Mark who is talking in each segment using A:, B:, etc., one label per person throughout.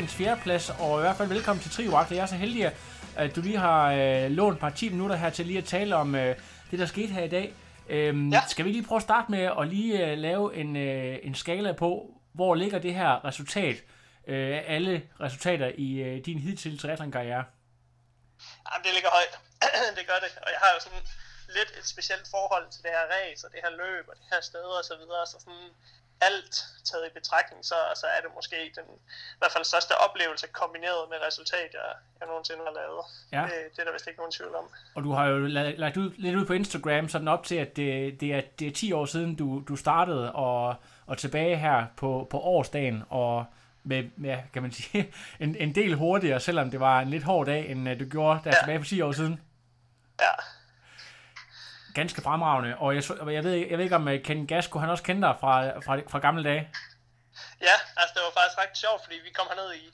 A: Dagens fjerdeplads, og i hvert fald velkommen til Trioakt. Jeg er så heldig, at du lige har øh, lånt et par 10 minutter her til lige at tale om øh, det, der skete her i dag. Øhm, ja. Skal vi lige prøve at starte med at lige øh, lave en, øh, en skala på, hvor ligger det her resultat, øh, alle resultater i øh, din hidtil triathlon-karriere?
B: Jamen, det ligger højt. det gør det, og jeg har jo sådan lidt et specielt forhold til det her race, og det her løb, og det her sted og så videre, så sådan alt taget i betragtning, så altså, er det måske den i hvert fald største oplevelse kombineret med resultat, jeg, jeg nogensinde har lavet. Ja. Det, det er der vist ikke nogen tvivl om.
A: Og du har jo lagt ud, lidt ud på Instagram sådan op til, at det, det, er, det er 10 år siden, du, du startede, og, og tilbage her på, på årsdagen, og med, med, kan man sige, en, en del hurtigere, selvom det var en lidt hård dag, end du gjorde der ja. tilbage for 10 år siden.
B: Ja,
A: ganske fremragende, og jeg, jeg, ved, jeg ved ikke om øh, Ken Gasko, han også kender dig fra, fra, fra gamle dage?
B: Ja, altså det var faktisk ret sjovt, fordi vi kom herned i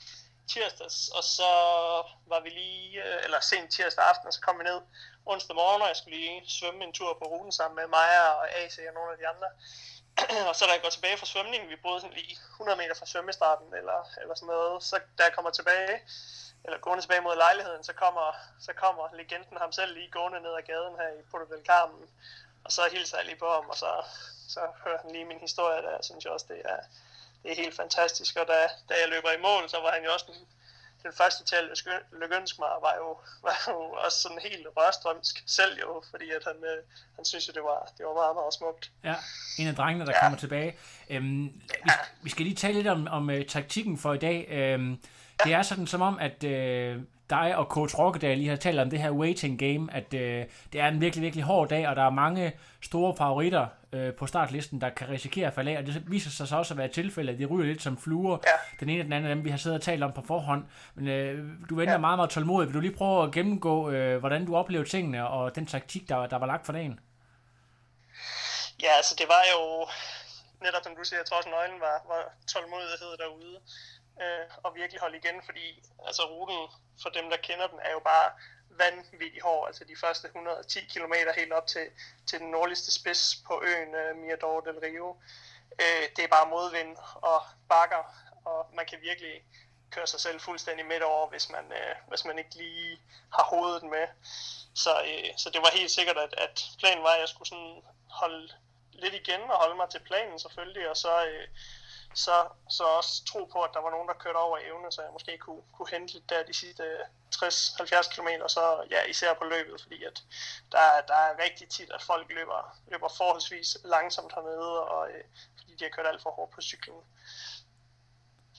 B: tirsdags, og så var vi lige, øh, eller sent tirsdag aften, og så kom vi ned onsdag morgen, og jeg skulle lige svømme en tur på ruten sammen med Maja og AC og nogle af de andre. og så da jeg går tilbage fra svømningen, vi boede sådan lige 100 meter fra svømmestarten, eller, eller sådan noget, så da jeg kommer tilbage, eller gående tilbage mod lejligheden, så kommer, så kommer legenden ham selv lige gående ned ad gaden her i Porto del Carmen, og så hilser jeg lige på ham, og så, så hører han lige min historie, der synes jeg også, det er, det er helt fantastisk, og da, da jeg løber i mål, så var han jo også den, den første til at lykønske mig, var jo, var jo også sådan helt rørstrømsk selv jo, fordi at han, øh, han synes jo, det var, det var meget, meget smukt.
A: Ja, en af drengene, der ja. kommer tilbage. Øhm, vi, ja. vi skal lige tale lidt om, om uh, taktikken for i dag. Øhm, det er sådan som om, at øh, dig og coach Rokkedal lige har talt om det her waiting game, at øh, det er en virkelig, virkelig hård dag, og der er mange store favoritter øh, på startlisten, der kan risikere at falde af, og det viser sig så også at være tilfældet, at de ryger lidt som fluer, ja. den ene og den anden af dem, vi har siddet og talt om på forhånd. Men øh, du venter ja. meget, meget tålmodigt. Vil du lige prøve at gennemgå, øh, hvordan du oplevede tingene, og den taktik, der, der var lagt for dagen?
B: Ja, altså det var jo netop som du siger, jeg tror også nøglen var, var tålmodighed derude øh, og virkelig holde igen, fordi altså ruten for dem, der kender den, er jo bare vanvittig hård, altså de første 110 km helt op til, til den nordligste spids på øen øh, Mirador del Rio. Øh, det er bare modvind og bakker, og man kan virkelig køre sig selv fuldstændig midt over, hvis man, øh, hvis man ikke lige har hovedet med. Så, øh, så det var helt sikkert, at, at planen var, at jeg skulle sådan holde lidt igen og holde mig til planen selvfølgelig, og så, øh, så, så også tro på, at der var nogen, der kørte over evne, så jeg måske kunne, kunne hente lidt der de sidste 60-70 km, så ja, især på løbet, fordi at der, der er rigtig tit, at folk løber, løber forholdsvis langsomt hernede, og, øh, fordi de har kørt alt for hårdt på cyklen.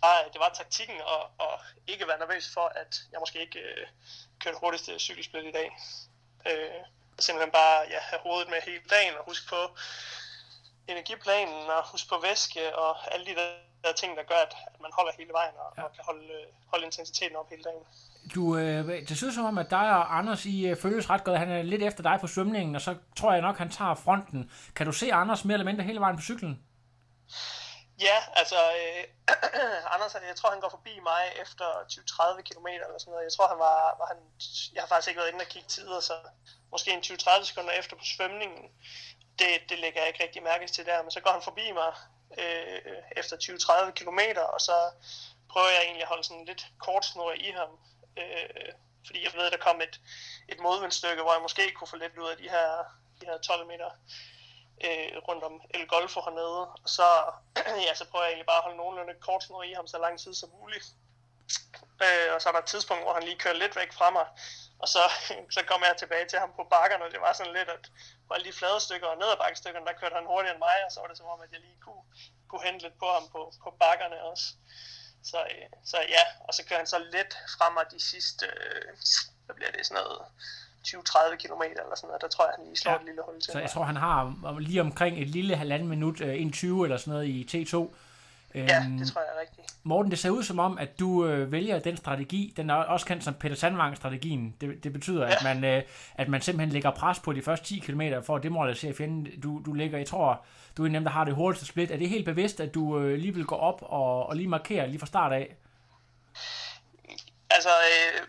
B: Nej, det var taktikken at, at ikke være nervøs for, at jeg måske ikke øh, kørte hurtigste cykelsplit i dag. Øh, simpelthen bare ja, have hovedet med hele dagen og huske på, energiplanen og huske på væske og alle de der ting, der gør, at, man holder hele vejen og, ja. og kan holde, holde intensiteten op hele dagen.
A: Du, øh, det synes som om, at dig og Anders I øh, følges ret godt. Han er lidt efter dig på svømningen, og så tror jeg nok, han tager fronten. Kan du se Anders mere eller mindre hele vejen på cyklen?
B: Ja, altså, øh, Anders, jeg tror, han går forbi mig efter 20-30 km eller sådan noget. Jeg tror, han var, var han, jeg har faktisk ikke været inde og kigge tider, så måske en 20-30 sekunder efter på svømningen det, det lægger jeg ikke rigtig mærke til der, men så går han forbi mig øh, efter 20-30 km, og så prøver jeg egentlig at holde sådan lidt kort snor i ham, øh, fordi jeg ved, at der kom et, et modvindstykke, hvor jeg måske kunne få lidt ud af de her, de her 12 meter. øh, rundt om El Golfo hernede. Og så, ja, så prøver jeg egentlig bare at holde nogenlunde kort snor i ham så lang tid som muligt. Øh, og så er der et tidspunkt, hvor han lige kører lidt væk fra mig. Og så, så kom jeg tilbage til ham på bakkerne, og det var sådan lidt, at alle de flade stykker og ned ad bakkestykkerne, der kørte han hurtigere end mig, og så var det som om, at jeg lige kunne, kunne hente lidt på ham på, på bakkerne også. Så, øh, så ja, og så kører han så lidt frem af de sidste, øh, hvad bliver det, sådan noget 20-30 km eller sådan noget, der tror jeg, han lige slår ja. et lille hul til.
A: Så jeg tror, han har lige omkring et lille halvanden minut, øh, 1.20 eller sådan noget i T2.
B: Ja, det øhm, tror jeg er rigtigt.
A: Morten, det ser ud som om, at du øh, vælger den strategi, den er også kendt som Peter Sandvang-strategien. Det, det betyder, ja. at, man, øh, at man simpelthen lægger pres på de første 10 km for at demoralisere fjenden. Du, du lægger, jeg tror, du er nem, der har det hurtigste split. Er det helt bevidst, at du øh, lige vil gå op og, og lige markere lige fra start af?
B: Altså, øh,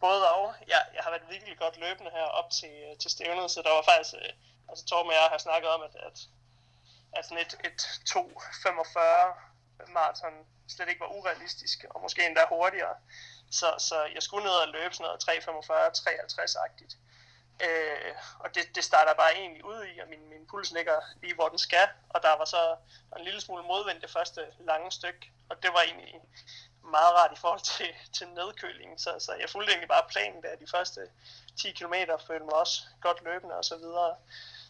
B: både og. Jeg, jeg har været virkelig godt løbende her op til, til stævnet, så der var faktisk, øh, altså Torben og jeg har snakket om, at, at, at sådan et, et 2.45 maraton slet ikke var urealistisk, og måske endda hurtigere. Så, så jeg skulle ned og løbe sådan noget 3.45-53-agtigt. Øh, og det, det starter bare egentlig ud i, og min, min puls ligger lige hvor den skal, og der var så en lille smule modvind det første lange stykke, og det var egentlig meget rart i forhold til, til nedkølingen, så, så jeg fulgte egentlig bare planen der de første 10 km, følte mig også godt løbende og så videre.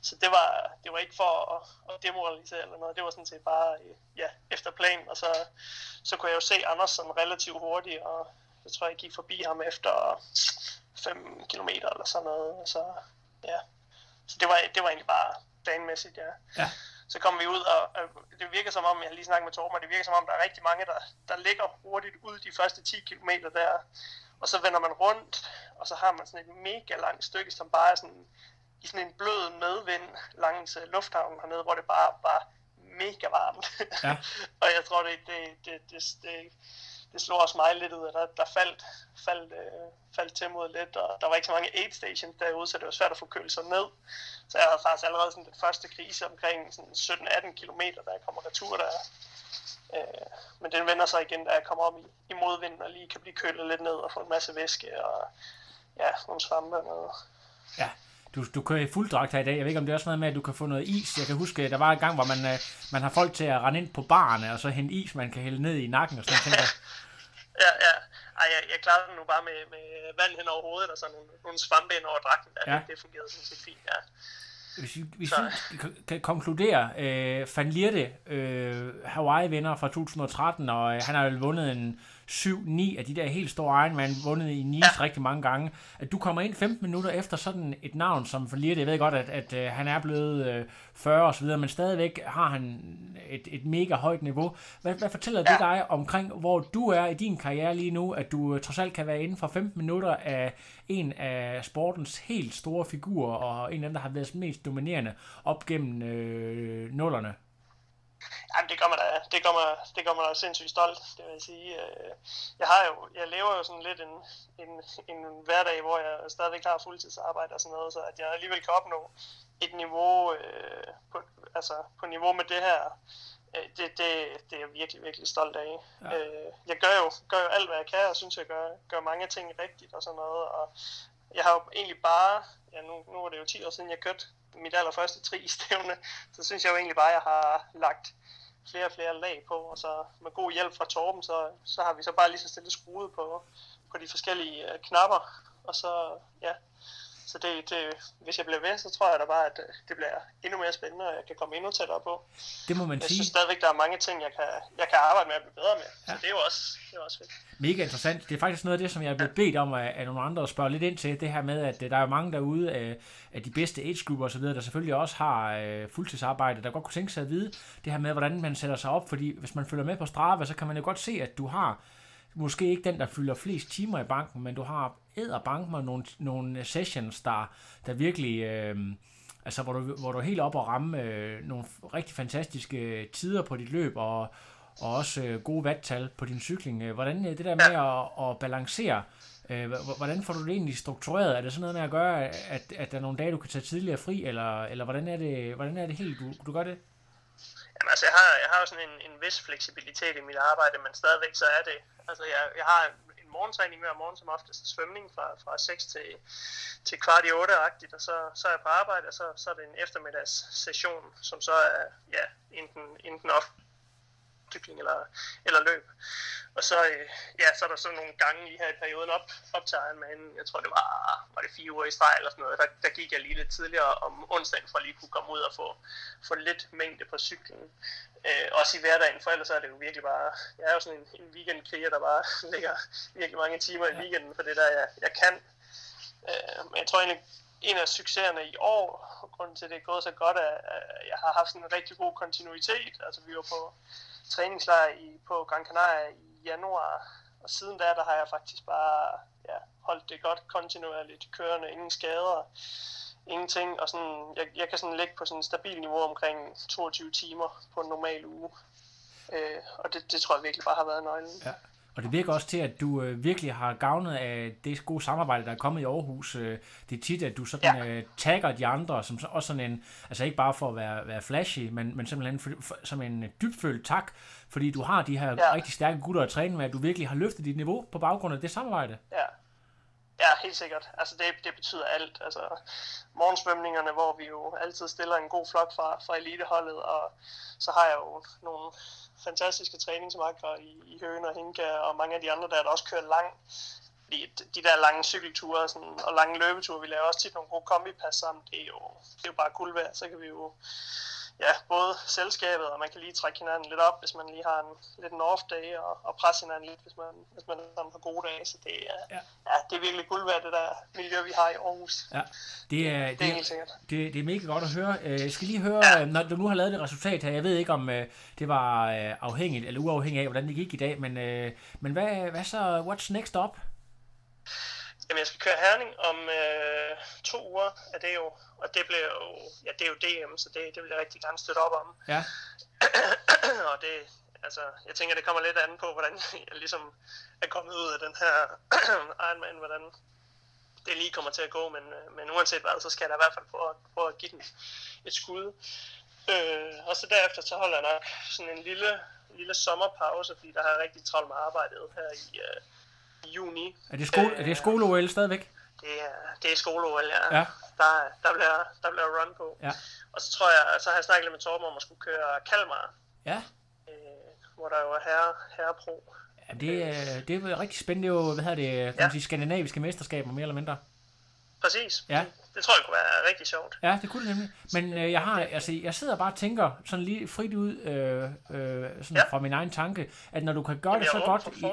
B: Så det var, det var ikke for at, at demoralisere eller noget, det var sådan set bare ja, efter planen, og så, så kunne jeg jo se Anders sådan relativt hurtigt, og jeg tror, jeg gik forbi ham efter 5 km eller sådan noget, så ja. Så det var, det var egentlig bare planmæssigt, ja. ja. Så kom vi ud, og, og det virker som om, jeg har lige snakket med Torben, og det virker som om, der er rigtig mange, der, der ligger hurtigt ud de første 10 km der, og så vender man rundt, og så har man sådan et mega langt stykke, som bare er sådan i sådan en blød medvind langs uh, lufthavnen hernede, hvor det bare var mega varmt. Ja. og jeg tror, det, det, det, det, det, det slog også mig lidt ud, at der, der faldt, faldt, øh, faldt tempoet lidt, og der var ikke så mange aid stations derude, så det var svært at få kølet sig ned. Så jeg havde faktisk allerede sådan den første krise omkring 17-18 km, da jeg kommer retur der. Øh, men den vender sig igen, da jeg kommer om i, i modvinden og lige kan blive kølet lidt ned og få en masse væske og ja, nogle svampe og noget.
A: Ja, du, du kører i fuld dragt her i dag. Jeg ved ikke, om det er også noget med, at du kan få noget is. Jeg kan huske, der var en gang, hvor man, øh, man har folk til at rende ind på barne, og så hente is, man kan hælde ned i nakken og sådan noget.
B: ja, ja. Ej, jeg, jeg klarede den nu bare med, med vand hen over hovedet, og så nogle, nogle svampe ind over dragten. Ja. Det, det fungerede sådan set fint, ja.
A: Hvis vi, hvis vi kan konkludere, øh, Van Lierde, øh, Hawaii-vinder fra 2013, og øh, han har jo vundet en 7-9 af de der helt store Ironman, vundet i Nice ja. rigtig mange gange, at du kommer ind 15 minutter efter sådan et navn som Van Jeg ved godt, at, at, at han er blevet øh, 40 og så videre, men stadigvæk har han et, et mega højt niveau. Hvad, hvad fortæller ja. det dig omkring, hvor du er i din karriere lige nu, at du øh, trods alt kan være inden for 15 minutter af en af sportens helt store figurer, og en af dem, der har været mest dominerende op gennem øh, nullerne?
B: Jamen, det gør mig da, det gør mig, det gør mig da sindssygt stolt, det vil jeg sige. Øh, jeg har jo, jeg lever jo sådan lidt en, en, en hverdag, hvor jeg stadigvæk har fuldtidsarbejde og sådan noget, så at jeg alligevel kan opnå et niveau, øh, på, altså på niveau med det her, øh, det, det, det er jeg virkelig, virkelig stolt af. Ja. Øh, jeg gør jo, gør jo alt, hvad jeg kan, og synes, jeg gør, gør mange ting rigtigt og sådan noget, og jeg har jo egentlig bare, ja nu, nu er det jo 10 år siden, jeg kørte mit allerførste tri-stævne, så synes jeg jo egentlig bare, at jeg har lagt flere og flere lag på, og så med god hjælp fra Torben, så, så har vi så bare lige så stille skruet på, på de forskellige øh, knapper, og så, ja, så det, det, hvis jeg bliver ved, så tror jeg da bare, at øh, det bliver endnu mere spændende, og jeg kan komme endnu tættere på.
A: Det må man
B: jeg
A: sige.
B: Jeg synes stadigvæk, der er mange ting, jeg kan, jeg kan arbejde med at blive bedre med. Ja. Så det er jo også, det er også fedt.
A: Mega interessant. Det er faktisk noget af det, som jeg er blevet bedt om af, af nogle andre at spørge lidt ind til. Det her med, at øh, der er mange derude af, af de bedste age-grupper osv., der selvfølgelig også har uh, fuldtidsarbejde, der godt kunne tænke sig at vide det her med, hvordan man sætter sig op. Fordi hvis man følger med på Strava, så kan man jo godt se, at du har måske ikke den, der fylder flest timer i banken, men du har bank med nogle, nogle sessions, der, der virkelig... Øh, altså hvor du, hvor du er helt op og ramme øh, nogle rigtig fantastiske tider på dit løb, og, og også øh, gode vattal på din cykling. Øh, hvordan øh, det der med at, at balancere, øh, hvordan får du det egentlig struktureret? Er det sådan noget med at gøre, at, at der er nogle dage, du kan tage tidligere fri, eller, eller hvordan, er det, hvordan er det helt, du, du gør det?
B: Jamen altså, jeg har, jeg har jo sådan en, en vis fleksibilitet i mit arbejde, men stadigvæk så er det, altså jeg, jeg har en morgentræning hver morgen som oftest svømning fra, fra 6 til, til kvart i 8-agtigt, og så, så er jeg på arbejde, og så, så er det en eftermiddags session, som så er ja, enten, enten off cykling eller, eller løb. Og så, øh, ja, så er der så nogle gange lige her i perioden op, op til Ironman, jeg tror det var, var det fire uger i streg eller sådan noget, der, der gik jeg lige lidt tidligere om onsdagen for at lige kunne komme ud og få, få lidt mængde på cyklen. Øh, også i hverdagen, for ellers er det jo virkelig bare, jeg er jo sådan en, en weekendkriger, der bare ligger virkelig mange timer i weekenden for det der, jeg, jeg kan. Øh, men jeg tror egentlig, en af succeserne i år, og grunden til, at det er gået så godt, er, at jeg har haft en rigtig god kontinuitet. Altså vi var på træningslejr i, på Gran Canaria i januar, og siden da, der har jeg faktisk bare ja, holdt det godt kontinuerligt kørende, ingen skader, ingenting, og sådan, jeg, jeg kan sådan ligge på sådan et stabilt niveau omkring 22 timer på en normal uge. Øh, og det, det tror jeg virkelig bare har været nøglen.
A: Ja. Og det virker også til, at du øh, virkelig har gavnet af det gode samarbejde, der er kommet i Aarhus. Øh, det er tit, at du sådan ja. øh, tagger de andre, som også sådan en, altså ikke bare for at være, være flashy, men, men simpelthen for, for, som en dybfølt tak, fordi du har de her ja. rigtig stærke gutter at træne med, at du virkelig har løftet dit niveau på baggrund af det samarbejde.
B: Ja, Ja, helt sikkert. Altså det, det betyder alt. Altså morgensvømningerne, hvor vi jo altid stiller en god flok fra, fra eliteholdet, og så har jeg jo nogle fantastiske træningsmarker i, i Høen og Hinka, og mange af de andre, der, der også kører lang. Fordi de der lange cykelture sådan, og lange løbeture, vi laver også tit nogle gode kombipas sammen, det er jo, det er jo bare guld værd. Så kan vi jo ja, både selskabet, og man kan lige trække hinanden lidt op, hvis man lige har en lidt en off day, og, og presse hinanden lidt, hvis man, hvis man har gode dage. Så det er, ja. Ja, det er virkelig guld værd, det der miljø, vi har i Aarhus.
A: Ja, det er,
B: det, det er helt sikkert.
A: Det, det er mega godt at høre. Øh, jeg skal lige høre, ja. når du nu har lavet det resultat her, jeg ved ikke, om øh, det var øh, afhængigt eller uafhængigt af, hvordan det gik i dag, men, men hvad, hvad så, what's next up?
B: Jamen, jeg skal køre Herning om øh, to uger, er det jo. Og det bliver jo, ja, det er jo DM, så det, det vil jeg rigtig gerne støtte op om.
A: Ja.
B: og det, altså, jeg tænker, det kommer lidt an på, hvordan jeg ligesom er kommet ud af den her Ironman, hvordan det lige kommer til at gå, men, øh, men uanset hvad, så skal jeg da i hvert fald prøve, prøve at give den et skud. Øh, og så derefter, så holder jeg nok sådan en lille, lille sommerpause, fordi der har jeg rigtig travlt med arbejdet her i, øh, juni.
A: Er det, skole, øh, er det skole-OL stadigvæk?
B: Det er, det er skole-OL, ja. ja. Der, der, bliver, der bliver run på.
A: Ja.
B: Og så tror jeg, så har jeg snakket lidt med Torben om at skulle køre Kalmar.
A: Ja.
B: Øh, hvor der jo er herre, herre pro.
A: Ja, det, er, det er rigtig spændende. Det er jo, hvad hedder det, kan ja. sige, skandinaviske mesterskaber, mere eller mindre.
B: Præcis.
A: Ja.
B: Det tror jeg kunne være rigtig sjovt.
A: Ja, det kunne det nemlig. Men øh, jeg har, altså, jeg sidder bare og tænker sådan lige frit ud øh, øh, sådan ja. fra min egen tanke, at når du kan gøre Jamen, det så godt, i,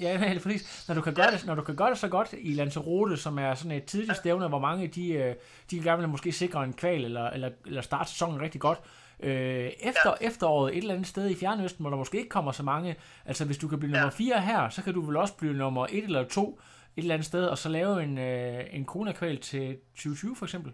A: ja, helt præcis, når du kan gøre ja. det, når du kan gøre det så godt i Lanzarote, som er sådan et tidligt ja. stævne, hvor mange de, øh, de gerne vil måske sikre en kval eller, eller, eller starte sæsonen rigtig godt. Øh, efter ja. efteråret et eller andet sted i Fjernøsten, hvor der måske ikke kommer så mange, altså hvis du kan blive nummer 4 her, så kan du vel også blive nummer 1 eller 2 et eller andet sted, og så lave en, øh, en Kona-kval til 2020 for eksempel?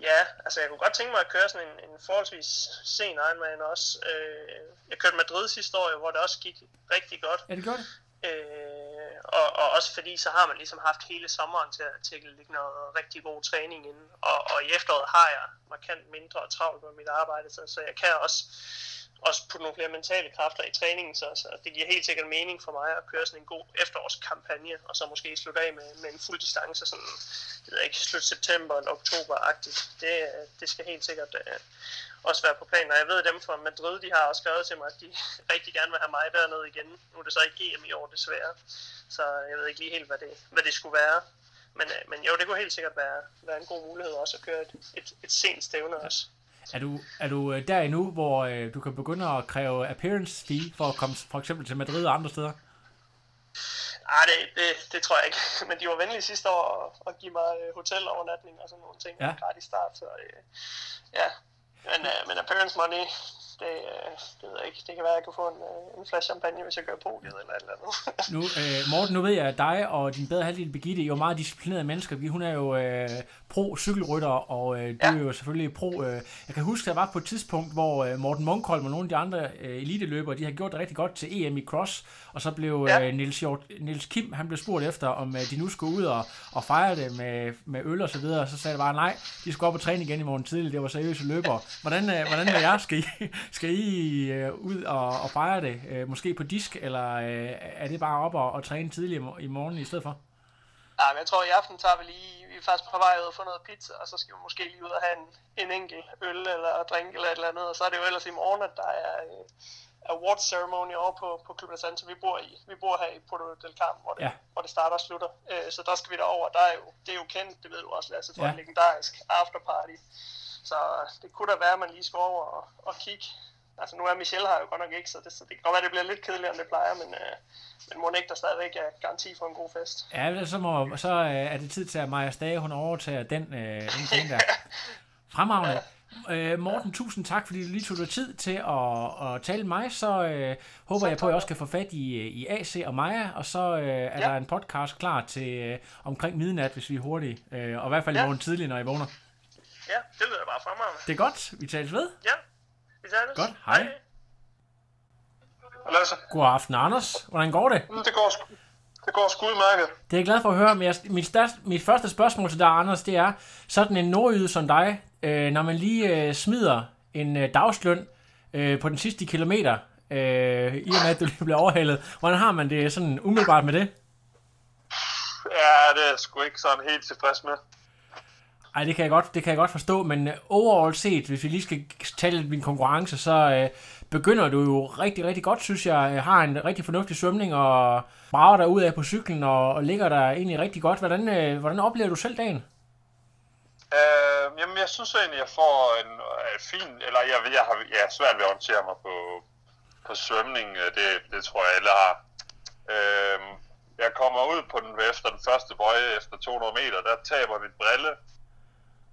B: Ja, altså jeg kunne godt tænke mig at køre sådan en, en forholdsvis sen Ironman også. Øh, jeg kørte Madrid sidste år, hvor det også gik rigtig godt.
A: Ja, det gjorde det.
B: Øh, og, og også fordi, så har man ligesom haft hele sommeren til, til at lægge noget rigtig god træning ind. Og, og i efteråret har jeg markant mindre travlt med mit arbejde, så, så jeg kan også også putte nogle flere mentale kræfter i træningen, så, så det giver helt sikkert mening for mig at køre sådan en god efterårskampagne, og så måske slutte af med, med en fuld distance, sådan, jeg ved ikke, slut september eller oktober-agtigt. Det, det skal helt sikkert uh, også være på planen, og jeg ved dem fra Madrid, de har også skrevet til mig, at de rigtig gerne vil have mig dernede igen. Nu er det så ikke EM i år, desværre, så jeg ved ikke lige helt, hvad det, hvad det skulle være. Men, uh, men jo, det kunne helt sikkert være, være en god mulighed også at køre et, et, et sent stævne også.
A: Er du, er du øh, der endnu, hvor øh, du kan begynde at kræve appearance fee for at komme for eksempel til Madrid og andre steder?
B: Nej, det, det, det tror jeg ikke. Men de var venlige sidste år at, at give mig øh, hotelovernatning og sådan nogle ting. Ja. Gratis start, så øh, ja. Men, øh, men appearance money, det, øh, det ved jeg ikke. Det kan være, at jeg kan få en, øh, en flaske champagne, hvis jeg gør på eller et eller andet.
A: nu, øh, Morten, nu ved jeg, at dig og din bedre halvdel Birgitte er jo meget disciplinerede mennesker. Hun er jo øh, pro-cykelrytter, og øh, du ja. er jo selvfølgelig pro... Øh, jeg kan huske, at der var på et tidspunkt, hvor øh, Morten Munkholm og nogle af de andre øh, eliteløbere, de har gjort det rigtig godt til EM i cross, og så blev ja. øh, Niels, Hjort, Niels Kim, han blev spurgt efter, om øh, de nu skulle ud og, og fejre det med, med øl og så videre, og så sagde det bare, nej, de skulle op og træne igen i morgen tidlig, det var seriøse løbere. Hvordan, øh, hvordan jer? Skal I, skal I øh, ud og, og fejre det? Øh, måske på disk, eller øh, er det bare op og, og træne tidligere i morgen i stedet for?
B: Ja, men jeg tror, i aften tager vi lige, vi er faktisk på vej ud og få noget pizza, og så skal vi måske lige ud og have en, en enkelt øl eller drink eller et eller andet, og så er det jo ellers i morgen, at der er øh, award ceremony over på, på Club Santo, vi bor i. Vi bor her i Puerto del Carmen, hvor det, ja. hvor det starter og slutter. Øh, så der skal vi derover. Der er jo, det er jo kendt, det ved du også, Lasse, for ja. en legendarisk afterparty. Så det kunne da være, at man lige skal over og, og kigge. Altså nu er Michelle her jo godt nok ikke, så det, så det kan godt være, at det bliver lidt kedeligere, end det plejer, men, øh, men må ikke der stadigvæk er garanti for en god fest.
A: Ja, så, må, så øh, er det tid til, at Maja Stage, hun overtager den, øh, ting der. Fremragende. Ja. Øh, Morten, tusind tak, fordi du lige tog dig tid til at, at tale med mig. Så øh, håber så jeg på, at jeg også kan få fat i, i AC og Maja, og så øh, er ja. der en podcast klar til øh, omkring midnat, hvis vi er hurtige. Øh, og i hvert fald ja. i morgen tidlig, når I vågner.
B: Ja, det lyder bare fremragende.
A: Det er godt. Vi tales ved.
B: Ja, vi tales.
A: Godt. Hej. Hej.
C: Lasse.
A: God aften, Anders. Hvordan går det?
C: Mm, det går sgu. Det går sgu udmærket.
A: Det er jeg glad for at høre, men jeg, mit, største, mit første spørgsmål til dig, Anders, det er, sådan en nordjyde som dig, øh, når man lige øh, smider en øh, dagsløn øh, på den sidste kilometer, øh, i og med at du lige bliver overhalet, hvordan har man det sådan umiddelbart med det?
C: Ja, det er jeg sgu ikke sådan helt tilfreds med.
A: Ej, det kan jeg godt, det kan jeg godt forstå, men øh, overall set, hvis vi lige skal tale lidt min konkurrence, så øh, begynder du jo rigtig, rigtig godt, synes jeg. jeg har en rigtig fornuftig svømning og brager dig ud af på cyklen og, og ligger der egentlig rigtig godt. Hvordan, øh, hvordan oplever du selv dagen?
C: Øh, jamen, jeg synes egentlig, jeg får en øh, fin, eller jeg, jeg har jeg svært ved at orientere mig på, på svømning. Øh, det, det tror jeg alle har. Øh, jeg kommer ud på den efter den første bøje efter 200 meter, der taber mit brille,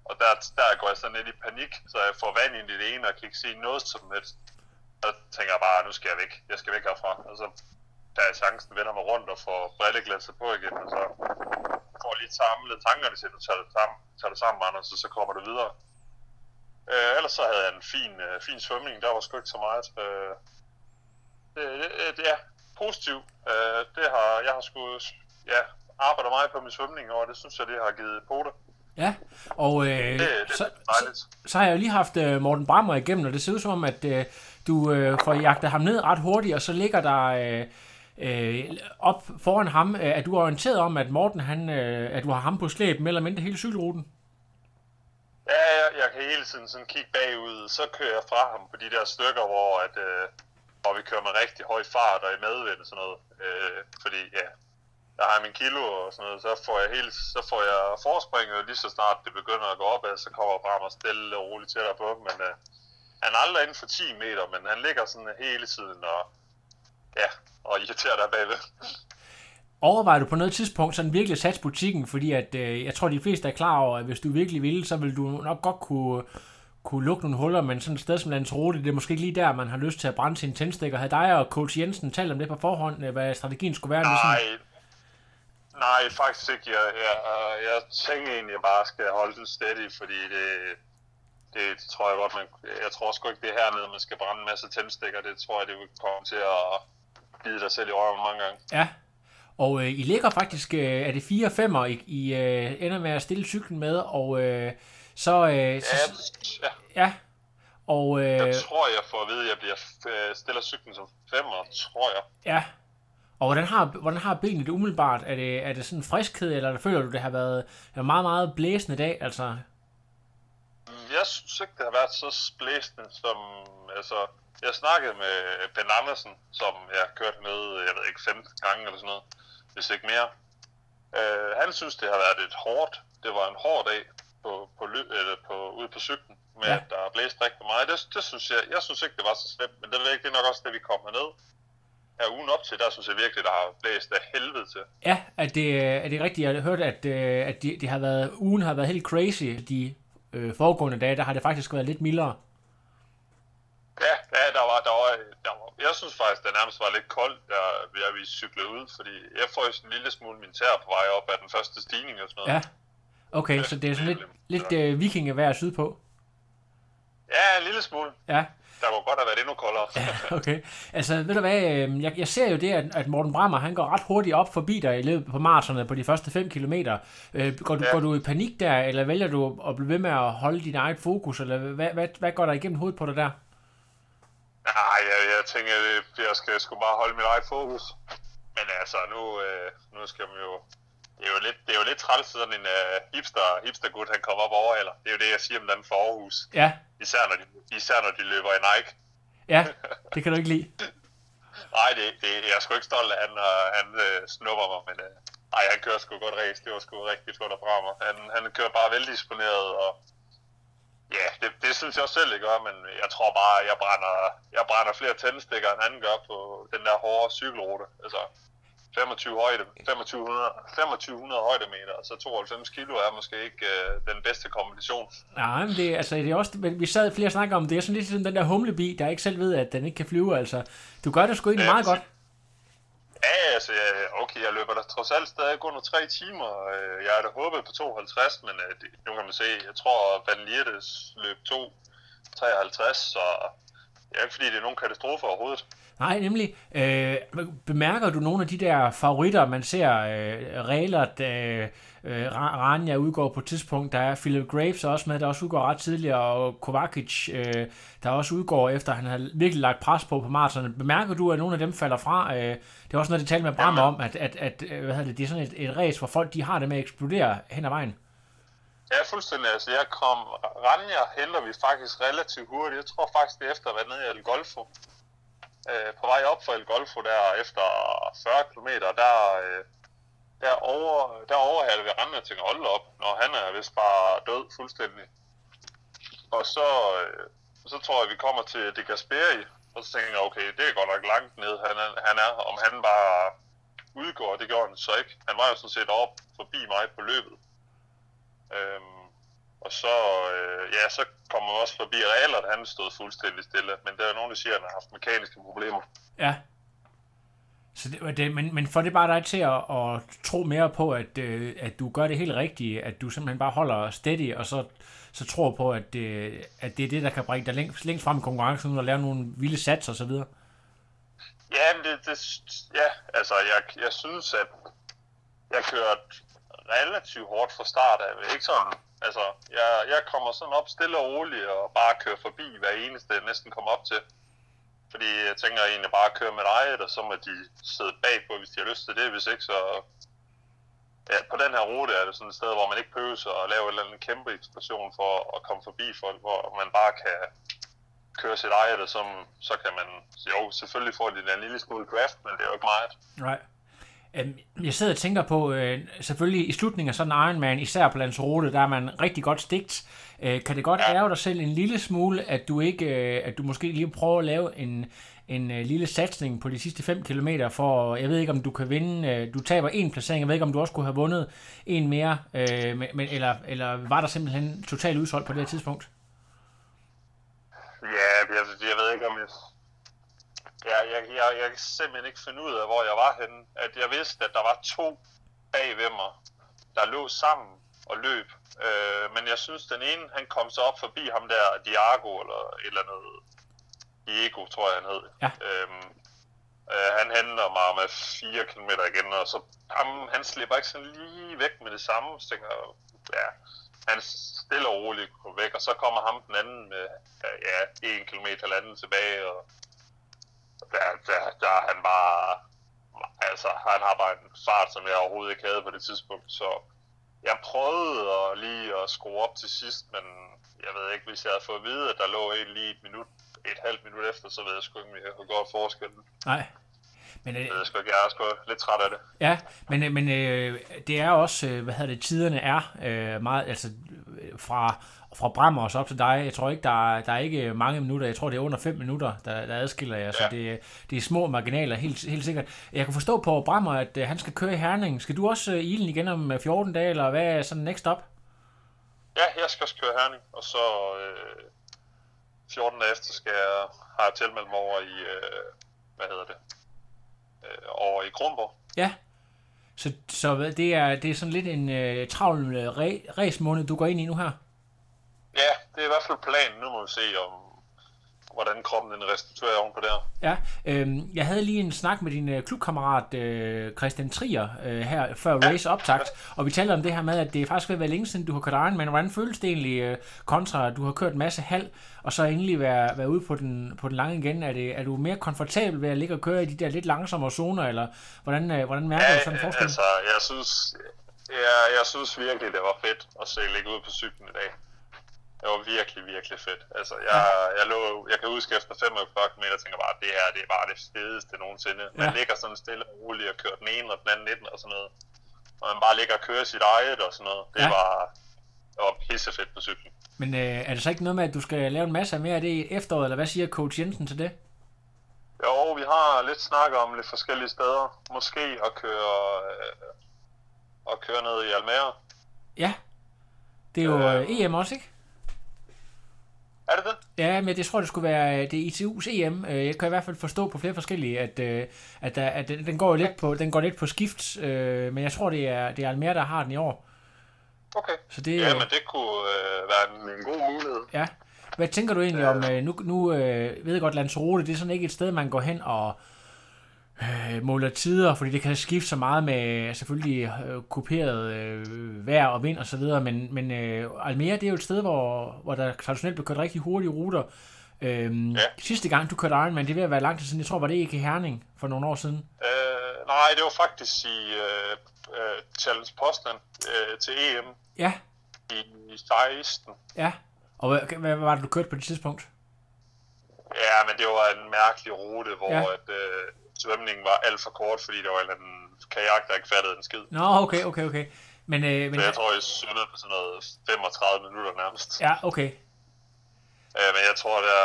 C: og der, der går jeg sådan lidt i panik, så jeg får vand ind i det ene og kan ikke se noget som helst. Så tænker jeg bare, nu skal jeg væk. Jeg skal væk herfra. Og så tager jeg chancen, vender mig rundt og får brilleglasset på igen, og så får lige samlet tankerne til, at du tager det sammen, tager det sammen Anders, og så kommer du videre. Øh, ellers så havde jeg en fin, øh, fin svømning, der var sgu ikke så meget. Øh, det, det, øh, det er positivt. Øh, det har, jeg har sgu ja, arbejdet meget på min svømning, og det synes jeg, det har givet på det.
A: Ja, og øh,
C: det, det
A: så, så, så har jeg jo lige haft øh, Morten Brammer igennem, og det ser ud som om, at øh, du øh, får jagtet ham ned ret hurtigt, og så ligger der øh, øh, op foran ham, øh, at du er orienteret om, at Morten, han, øh, at du har ham på slæb med eller mindre hele cykelruten.
C: Ja, jeg, jeg kan hele tiden sådan kigge bagud, så kører jeg fra ham på de der stykker, hvor, at, øh, hvor vi kører med rigtig høj fart og i medvind og sådan noget. Øh, fordi ja, der har jeg min kilo og sådan noget, så får jeg, helt, så får jeg forspringet lige så snart det begynder at gå op, så kommer jeg og stille og roligt tættere på. Men øh, han er aldrig inden for 10 meter, men han ligger sådan hele tiden og, ja, og irriterer der bagved.
A: Overvejer du på noget tidspunkt sådan virkelig sats butikken, fordi at, øh, jeg tror, de fleste er klar over, at hvis du virkelig ville, så vil du nok godt kunne, kunne lukke nogle huller, men sådan et sted som Lanzarote, det er måske ikke lige der, man har lyst til at brænde sine tændstikker. Havde dig og coach Jensen talt om det på forhånd, øh, hvad strategien skulle være?
C: Nej, sådan? Nej, faktisk ikke. Jeg, jeg, jeg tænker egentlig, at jeg bare skal holde den steady, fordi det, det, tror jeg godt, man, jeg tror sgu ikke, det er hernede, man skal brænde en masse tændstikker. Det tror jeg, det vil komme til at bide dig selv i røven mange gange.
A: Ja, og øh, I ligger faktisk, øh, er det 4 5 I, I øh, ender med at stille cyklen med, og øh, så... Øh, så
C: ja, ja.
A: ja. Og, øh,
C: jeg tror, jeg får at vide, at jeg bliver øh, stiller cyklen som femmer, tror jeg.
A: Ja. Og hvordan har, hvordan har benet det umiddelbart? Er det, er det sådan friskhed, eller føler du, det har været en meget, meget blæsende dag? Altså?
C: Jeg synes ikke, det har været så blæsende, som... Altså, jeg snakkede med Ben Andersen, som jeg har kørt med, jeg ved ikke, 15 gange eller sådan noget, hvis ikke mere. Uh, han synes, det har været et hårdt, det var en hård dag på, på, eller på, ude på cyklen, med ja. at der er blæst rigtig meget. Det, det synes jeg, jeg synes ikke, det var så slemt, men det, ikke, det er nok også det, vi kommer ned. Her ugen op til, der synes jeg virkelig, der har blæst af helvede til.
A: Ja, er det, er det rigtigt? Jeg har hørt, at, øh, at de, de har været, ugen har været helt crazy. De øh, foregående dage, der har det faktisk været lidt mildere.
C: Ja, ja der var, der var, der var, jeg synes faktisk, det nærmest var lidt koldt, der, da vi cyklede ud, fordi jeg får en lille smule min tær på vej op af den første stigning og sådan noget.
A: Ja, okay, ja, så det er sådan lidt, lidt uh, vikingevejr sydpå.
C: Ja, en lille smule.
A: Ja.
C: Der kunne godt have været endnu koldere.
A: ja, okay. Altså, ved du hvad, øhm, jeg, jeg ser jo det, at, at Morten Brammer, han går ret hurtigt op forbi dig i løbet på maratonerne på de første 5 km. Øh, går, du, ja. går du i panik der, eller vælger du at blive ved med at holde dit eget fokus, eller hvad, hvad, hvad går der igennem hovedet på dig der?
C: Nej, jeg, jeg tænker, at jeg skal sgu bare holde mit eget fokus. Men altså, nu, øh, nu skal man jo... Det er jo lidt, det er jo lidt træls, sådan en uh, hipster, hipstergut, han kommer op over, eller det er jo det, jeg siger om den for Aarhus.
A: Ja.
C: Især når de, især når de løber i Nike.
A: Ja, det kan du ikke lide.
C: Nej, det, det, jeg er sgu ikke stolt af, at han, uh, han uh, snupper mig, men uh, ej, han kører sgu godt race. Det var sgu rigtig godt at mig. Han, han kører bare veldisponeret, og ja, det, det synes jeg også selv, gør, men jeg tror bare, jeg brænder, jeg brænder flere tændstikker, end han gør på den der hårde cykelrute. Altså, 25 højde, 2500, 2500 højdemeter, så 92 kilo er måske ikke øh, den bedste kombination.
A: Nej, men det, altså, det er også, vi sad flere snakker om, det er sådan lidt som den der humlebi, der ikke selv ved, at den ikke kan flyve, altså. Du gør det sgu egentlig ja, meget godt.
C: Ja, altså, okay, jeg løber der trods alt stadig under 3 timer. Øh, jeg er da håbet på 52, men øh, nu kan man se, jeg tror, Van Liertes løb 2.53, så ikke fordi, det er nogen katastrofe overhovedet.
A: Nej, nemlig. Øh, bemærker du nogle af de der favoritter, man ser? Øh, Rehlert, øh, øh, Rania udgår på et tidspunkt. Der er Philip Graves også med, der også udgår ret tidligere, og Kovacic, øh, der også udgår efter, han har virkelig lagt pres på på maratonerne. Bemærker du, at nogle af dem falder fra? Øh, det er også noget, det talte med Bram om, at, at, at øh, hvad det, det er sådan et, et race, hvor folk de har det med at eksplodere hen ad vejen.
C: Ja, fuldstændig. Altså, jeg kom... Ranja henter vi faktisk relativt hurtigt. Jeg tror faktisk, det er efter at være nede i El Golfo øh, på vej op for El Golfo der efter 40 km, der, øh, der, over, der overhalede vi Ranja til hold op, når han er vist bare død fuldstændig. Og så, øh, så tror jeg, vi kommer til De Gasperi, og så tænker jeg, okay, det er godt nok langt ned, han er, han er om han bare udgår, det gjorde han så ikke. Han var jo sådan set op forbi mig på løbet. Øhm, og så, øh, ja, så kommer man også forbi Rehlert, han stod fuldstændig stille. Men der er nogen, der siger, at han har haft mekaniske problemer.
A: Ja. Så det, det, men, men får det bare dig til at, at tro mere på, at, øh, at du gør det helt rigtige, at du simpelthen bare holder steady, og så, så tror på, at, øh, at det er det, der kan bringe dig længst, længst frem i konkurrencen, og lave nogle vilde sats og så videre?
C: Ja, men det, det, ja, altså jeg, jeg synes, at jeg kørte relativt hårdt fra start af. Ikke sådan Altså, jeg, jeg kommer sådan op stille og roligt og bare kører forbi hver eneste, jeg næsten kommer op til. Fordi jeg tænker egentlig bare at køre med eget, og så må de sidde bagpå, hvis de har lyst til det. Hvis ikke, så... Ja, på den her rute er det sådan et sted, hvor man ikke behøver at lave en eller anden kæmpe eksplosion for at komme forbi folk, hvor man bare kan køre sit eget, og som, så kan man... Jo, selvfølgelig får de en lille smule draft, men det er jo ikke meget.
A: Nej. Øhm, jeg sidder og tænker på, øh, selvfølgelig i slutningen af sådan en Ironman, især på Lanzarote, der er man rigtig godt stigt. Øh, kan det godt ærge dig selv en lille smule, at du ikke, øh, at du måske lige prøver at lave en, en lille satsning på de sidste 5 km, for jeg ved ikke, om du kan vinde, du taber en placering, jeg ved ikke, om du også kunne have vundet en mere, men, eller, eller var der simpelthen totalt udsolgt på det her tidspunkt?
C: Ja, jeg, jeg ved ikke, om jeg, Ja, jeg, jeg, jeg kan simpelthen ikke finde ud af, hvor jeg var henne. At jeg vidste, at der var to bag ved mig, der lå sammen og løb. Øh, men jeg synes, den ene, han kom så op forbi ham der, Diago eller et eller andet. Diego, tror jeg, han hed.
A: Ja.
C: Øhm, øh, han henter mig med 4 km igen, og så ham, han slipper ikke sådan lige væk med det samme. Så tænker ja, han stille og roligt går væk, og så kommer ham den anden med ja, 1 km eller anden tilbage, og der, der, der han bare, altså han har bare en fart, som jeg overhovedet ikke havde på det tidspunkt, så jeg prøvede at lige at skrue op til sidst, men jeg ved ikke, hvis jeg havde fået at vide, at der lå en lige et minut, et halvt minut efter, så ved jeg sgu ikke, om jeg kunne gøre forskellen.
A: Nej.
C: Men, øh, jeg, sgu ikke, jeg er sgu lidt træt af det.
A: Ja, men, øh, men øh, det er også, øh, hvad hedder det, tiderne er øh, meget, altså fra fra Brammer så op til dig, jeg tror ikke, der er, der er ikke mange minutter, jeg tror, det er under 5 minutter, der, der adskiller jer, ja. så det, det er små marginaler, helt, helt sikkert. Jeg kan forstå på Brammer, at uh, han skal køre i Herning. Skal du også uh, ilen igen om 14 dage, eller hvad er sådan next up?
C: Ja, jeg skal også køre Herning, og så øh, 14 dage efter skal jeg, har jeg tilmeldt mig over i, øh, hvad hedder det, øh, over i Kronborg.
A: Ja, så, så det, er, det er sådan lidt en øh, travl øh, race måned, du går ind i nu her?
C: Ja, det er i hvert fald planen. Nu må vi se, om, hvordan kroppen den restituerer oven på det her.
A: Ja, øh, jeg havde lige en snak med din øh, klubkammerat øh, Christian Trier øh, her før ja. race optakt, og vi talte om det her med, at det er faktisk ved at være længe siden, du har kørt Iron, men hvordan føles det egentlig øh, kontra, at du har kørt en masse halv, og så endelig være, være ude på den, på den lange igen? Er, det, er du mere komfortabel ved at ligge og køre i de der lidt langsommere zoner, eller hvordan, øh, hvordan mærker
C: ja,
A: du sådan en forskel?
C: altså, jeg synes, ja, jeg synes virkelig, det var fedt at se ligge ud på cyklen i dag. Det var virkelig, virkelig fedt. Altså, jeg, jeg, lå, jeg kan huske efter 45 km, jeg tænker bare, det her det er bare det fedeste nogensinde. Man ja. ligger sådan stille og roligt og kører den ene og den anden 19 og sådan noget. Og man bare ligger og kører sit eget og sådan noget. Det ja. var, det var pissefedt på cyklen.
A: Men øh, er det så ikke noget med, at du skal lave en masse mere af det i efteråret, eller hvad siger coach Jensen til det?
C: Jo, vi har lidt snakket om lidt forskellige steder. Måske at køre, øh, at køre ned i Almere.
A: Ja, det er jo øh, EM også, ikke?
C: Er det det?
A: Ja, men jeg tror, det skulle være det er ITU's EM. Øh, jeg kan i hvert fald forstå på flere forskellige, at, øh, at, der, at den, går lidt på, den går lidt på skift, øh, men jeg tror, det er, det er Almere, der har den i år.
C: Okay. Så det, ja, men det kunne øh, være en, en god mulighed.
A: Ja. Hvad tænker du egentlig om, nu, nu øh, ved jeg godt, Lanzarote, det er sådan ikke et sted, man går hen og øh, måler tider, fordi det kan skifte så meget med selvfølgelig øh, kuperet øh, vejr og vind og så videre, men, men øh, Almere, det er jo et sted, hvor, hvor der traditionelt bliver kørt rigtig hurtige ruter. Øhm, ja. Sidste gang, du kørte Ironman, det vil være lang tid siden. Jeg tror, var det ikke i Herning for nogle år siden?
C: Øh, nej, det var faktisk i øh, øh, Challenge Postland øh, til EM.
A: Ja.
C: I 16.
A: Ja. Og hvad, hvad var det, du kørte på det tidspunkt?
C: Ja, men det var en mærkelig rute, hvor ja. at, øh, svømningen var alt for kort, fordi der var en kajak, der ikke fattede en skid.
A: Nå, okay, okay, okay. Men, øh, men...
C: Så jeg tror, jeg svømmede på sådan noget 35 minutter nærmest.
A: Ja, okay.
C: Øh, men jeg tror, der,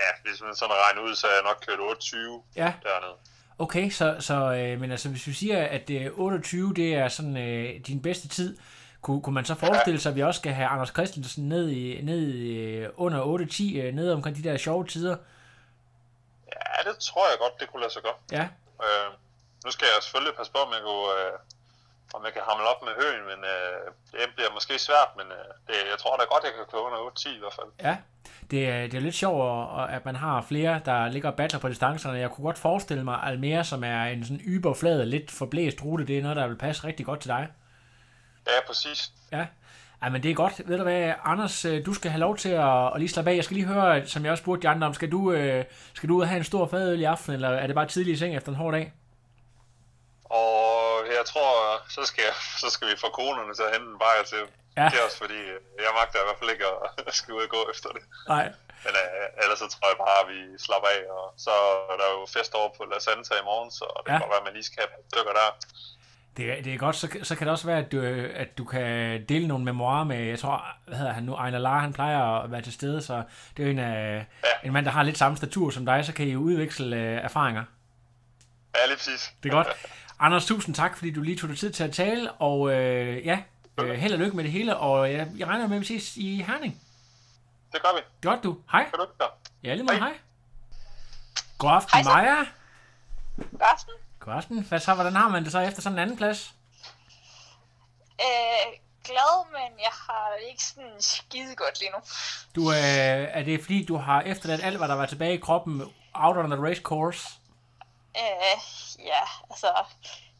C: ja, hvis man sådan regner ud, så er jeg nok kørt 28 ja. dernede.
A: Okay, så, så øh, men altså, hvis vi siger, at øh, 28, det er sådan øh, din bedste tid, kunne, kunne man så forestille sig, at vi også skal have Anders Christensen ned, i, ned i, øh, under 8-10, øh, ned omkring de der sjove tider?
C: Ja, det tror jeg godt, det kunne lade sig gøre.
A: Ja.
C: Øh, nu skal jeg selvfølgelig passe på, om jeg, kunne, øh, om jeg kan hamle op med høen, men øh, det bliver måske svært, men øh, det, jeg tror da godt, jeg kan køre under 8-10 i hvert fald.
A: Ja, det er, det er lidt sjovt, at man har flere, der ligger og battler på distancerne. Jeg kunne godt forestille mig, at Almere, som er en sådan yberflad, lidt forblæst rute, det er noget, der vil passe rigtig godt til dig.
C: Ja, præcis.
A: Ja. Ej, men det er godt. Ved du hvad, Anders, øh, du skal have lov til at, at lige slappe af. Jeg skal lige høre, som jeg også spurgte de andre om, skal du, øh, skal du ud og have en stor fadøl i aften, eller er det bare tidlig i seng efter en hård dag?
C: Og jeg tror, så skal, så skal vi få konerne til at hente en bajer til, ja. til os, fordi jeg magter i hvert fald ikke at skal ud og gå efter det.
A: Nej.
C: Men uh, ellers så tror jeg bare, at vi slapper af, og så er der jo fest over på La Santa i morgen, så det ja. kan være, at man lige skal have stykker der.
A: Det er, det er godt, så, så kan det også være, at du, at du kan dele nogle memoirer med, jeg tror, hvad hedder han nu, Ejner Lar, han plejer at være til stede, så det er jo en, af, ja. en mand, der har lidt samme statur som dig, så kan I jo udveksle uh, erfaringer.
C: Ja, lige præcis.
A: Det er godt. Anders, tusind tak, fordi du lige tog dig tid til at tale, og øh, ja, øh, held og lykke med det hele, og jeg, jeg regner med, at vi ses i Herning.
C: Det gør vi.
A: Godt du. Hej.
C: Kan du ikke
A: Ja, lige meget hej. hej. God aften, hej, Maja.
D: God aften.
A: God aften. Hvad så, hvordan har man det så efter sådan en anden plads?
D: Øh, glad, men jeg har ikke sådan skide godt lige nu.
A: Du, øh, er det fordi, du har efterladt alt, hvad der var tilbage i kroppen, out on the race course?
D: Øh, ja, altså,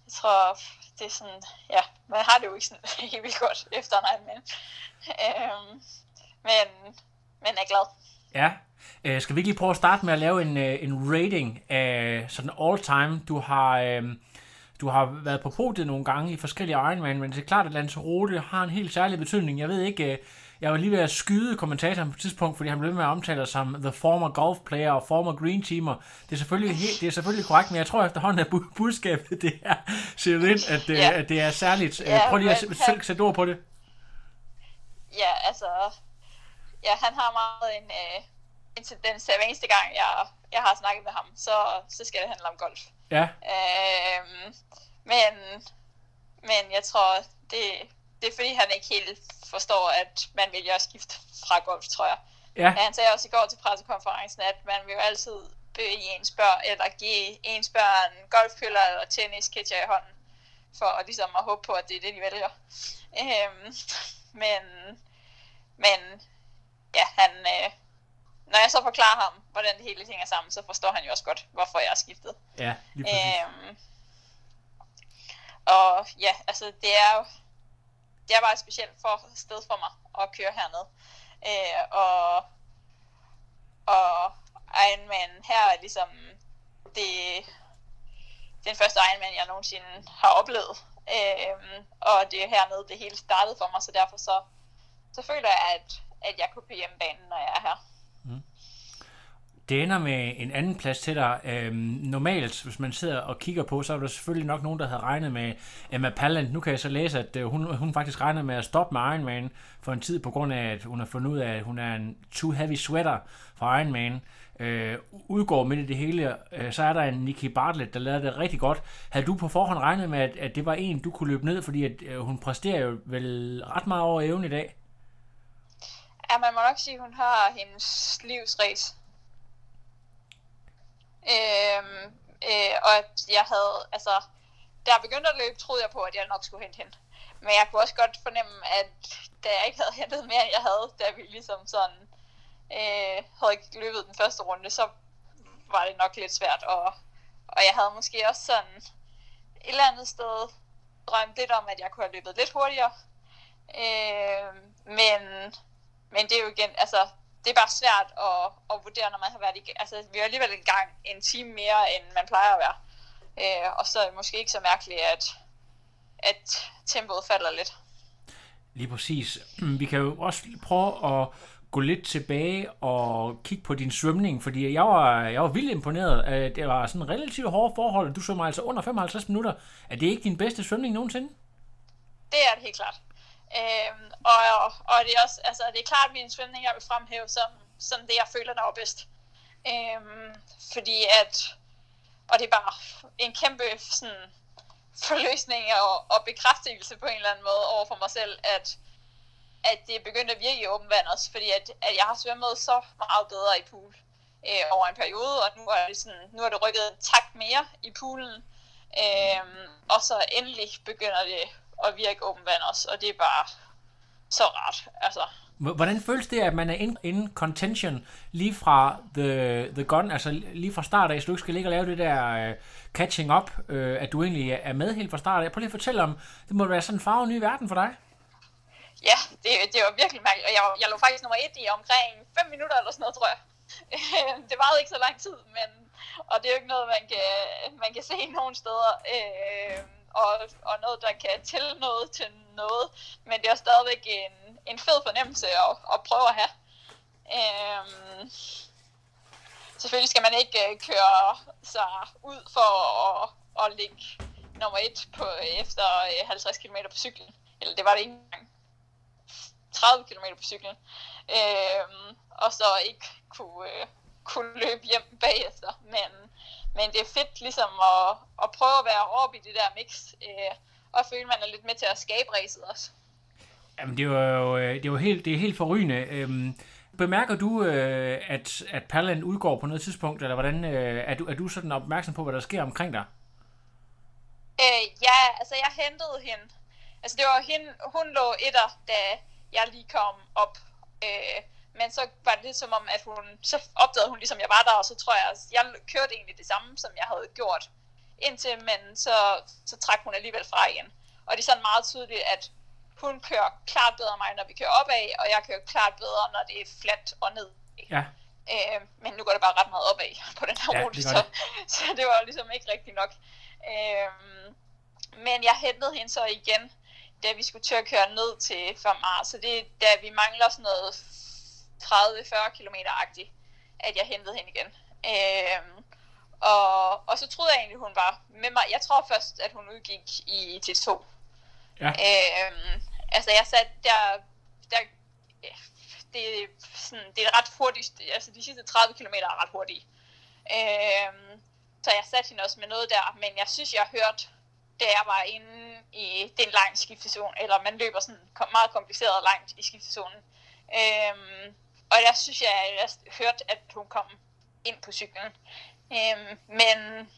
D: jeg tror, det er sådan, ja, man har det jo ikke sådan helt vildt godt efter en men, øh, men, men er glad.
A: Ja. Øh, skal vi ikke lige prøve at starte med at lave en, øh, en rating af sådan all time? Du har, øh, du har været på podiet nogle gange i forskellige Ironman, men det er klart, at Lanzarote har en helt særlig betydning. Jeg ved ikke, øh, jeg var lige ved at skyde kommentatoren på et tidspunkt, fordi han blev med at omtale sig som the former golf player og former green teamer. Det er selvfølgelig, helt, det er selvfølgelig korrekt, men jeg tror efterhånden, at budskabet det er set ind, at, det, ja. at det er særligt. Ja, Prøv lige at sætte ord på det.
D: Ja, altså, ja, han har meget en, øh, en tendens til, hver eneste gang, jeg, jeg har snakket med ham, så, så skal det handle om golf.
A: Ja.
D: Øhm, men, men jeg tror, det, det er fordi, han ikke helt forstår, at man vil jo skifte fra golf, tror jeg.
A: Ja.
D: Han sagde også i går til pressekonferencen, at man vil jo altid bede ens børn, eller give ens børn golfkøller eller tennisketcher i hånden, for at, ligesom at håbe på, at det er det, de vælger. Øhm, men, men ja, han, øh, når jeg så forklarer ham, hvordan det hele hænger sammen, så forstår han jo også godt, hvorfor jeg har skiftet.
A: Ja, lige præcis. Øhm,
D: og ja, altså det er jo det er bare et specielt for, sted for mig at køre hernede. Øh, og, og Ironman her er ligesom det, den første Ironman, jeg nogensinde har oplevet. Øh, og det er hernede, det hele startede for mig, så derfor så, så føler jeg, at, at jeg kunne på hjemmebanen, når jeg er her. Mm.
A: Det ender med en anden plads til dig. Øhm, normalt, hvis man sidder og kigger på, så er der selvfølgelig nok nogen, der havde regnet med Emma Palland. Nu kan jeg så læse, at øh, hun, hun faktisk regner med at stoppe med Ironman for en tid, på grund af, at hun har fundet ud af, at hun er en too heavy sweater for Ironman. Øh, udgår midt i det hele, øh, så er der en Nikki Bartlett, der lavede det rigtig godt. Havde du på forhånd regnet med, at, at det var en, du kunne løbe ned, fordi at, øh, hun præsterer jo vel ret meget over evne i dag?
D: Ja, man må nok sige, at hun har hendes livsrace Øhm, øh, og at jeg havde, altså, da jeg begyndte at løbe, troede jeg på, at jeg nok skulle hente hende. Men jeg kunne også godt fornemme, at da jeg ikke havde hentet mere, end jeg havde, da vi ligesom sådan øh, havde ikke løbet den første runde, så var det nok lidt svært. Og, og jeg havde måske også sådan et eller andet sted drømt lidt om, at jeg kunne have løbet lidt hurtigere. Øh, men, men det er jo igen, altså det er bare svært at, at vurdere, når man har været i Altså, vi er alligevel en gang en time mere, end man plejer at være. Øh, og så er det måske ikke så mærkeligt, at, at tempoet falder lidt.
A: Lige præcis. Vi kan jo også prøve at gå lidt tilbage og kigge på din svømning, fordi jeg var, jeg var vildt imponeret. at Det var sådan relativt hårde forhold, du svømmer altså under 55 minutter. Er det ikke din bedste svømning nogensinde?
D: Det er det helt klart. Øhm, og, og det er også, altså det er klart min svømning, jeg vil fremhæve som, som det, jeg føler, der er bedst. Øhm, fordi at, og det er bare en kæmpe sådan, forløsning og, og bekræftelse på en eller anden måde over for mig selv, at, at det er begyndt at virke i åben vand også, fordi at, at jeg har svømmet så meget bedre i pool øh, over en periode, og nu er det, sådan, nu er det rykket en takt mere i poolen, øh, og så endelig begynder det og virke åben vand også, og det er bare så rart. Altså.
A: Hvordan føles det, at man er in, in contention lige fra the, the gun, altså lige fra start af, så du ikke skal ligge og lave det der uh, catching up, uh, at du egentlig er med helt fra start af. Prøv lige at fortælle om, det må være sådan en farve ny verden for dig.
D: Ja, det, det var virkelig mærkeligt, og jeg, jeg lå faktisk nummer et i omkring 5 minutter eller sådan noget, tror jeg. det varede ikke så lang tid, men, og det er jo ikke noget, man kan, man kan se nogen steder. Øh, og, og noget, der kan tælle noget til noget, men det er stadigvæk en, en fed fornemmelse at, at prøve at have. Øhm, selvfølgelig skal man ikke uh, køre sig ud for at, at ligge nummer et på, øh, efter øh, 50 km på cyklen. Eller det var det ikke engang. 30 km på cyklen. Øhm, og så ikke kunne, kunne løbe hjem bagefter. Men men det er fedt ligesom at, at prøve at være oppe i det der mix, øh, og føle, man er lidt med til at skabe racet også.
A: Jamen, det er jo, øh, det jo helt, det er helt forrygende. Øhm, bemærker du, øh, at, at Perland udgår på noget tidspunkt, eller hvordan øh, er, du, er du sådan opmærksom på, hvad der sker omkring dig?
D: Øh, ja, altså jeg hentede hende. Altså det var hende, hun lå etter, da jeg lige kom op. Øh, men så var det lidt som om, at hun, så opdagede hun ligesom, jeg var der, og så tror jeg, at jeg kørte egentlig det samme, som jeg havde gjort indtil, men så, så trak hun alligevel fra igen. Og det er sådan meget tydeligt, at hun kører klart bedre end mig, når vi kører opad, og jeg kører klart bedre, når det er fladt og ned.
A: Ja.
D: Øh, men nu går det bare ret meget opad på den her ja, rute, så, så det var ligesom ikke rigtigt nok. Øh, men jeg hentede hende så igen, da vi skulle til at køre ned til 5 marts, så det er da vi mangler sådan noget 30-40 km-agtig, at jeg hentede hende igen. Øhm, og, og så troede jeg egentlig, hun var med mig. Jeg tror først, at hun udgik i T2. Ja. Øhm, altså jeg satte der, der det, er sådan, det er ret hurtigt, altså de sidste 30 km er ret hurtige. Øhm, så jeg satte hende også med noget der, men jeg synes, jeg har hørt, da jeg var inde i den lang skiftezone, eller man løber sådan meget kompliceret langt i skiftezonen. Øhm, og der synes jeg, at jeg hørte, at hun kom ind på cyklen. Øhm, men,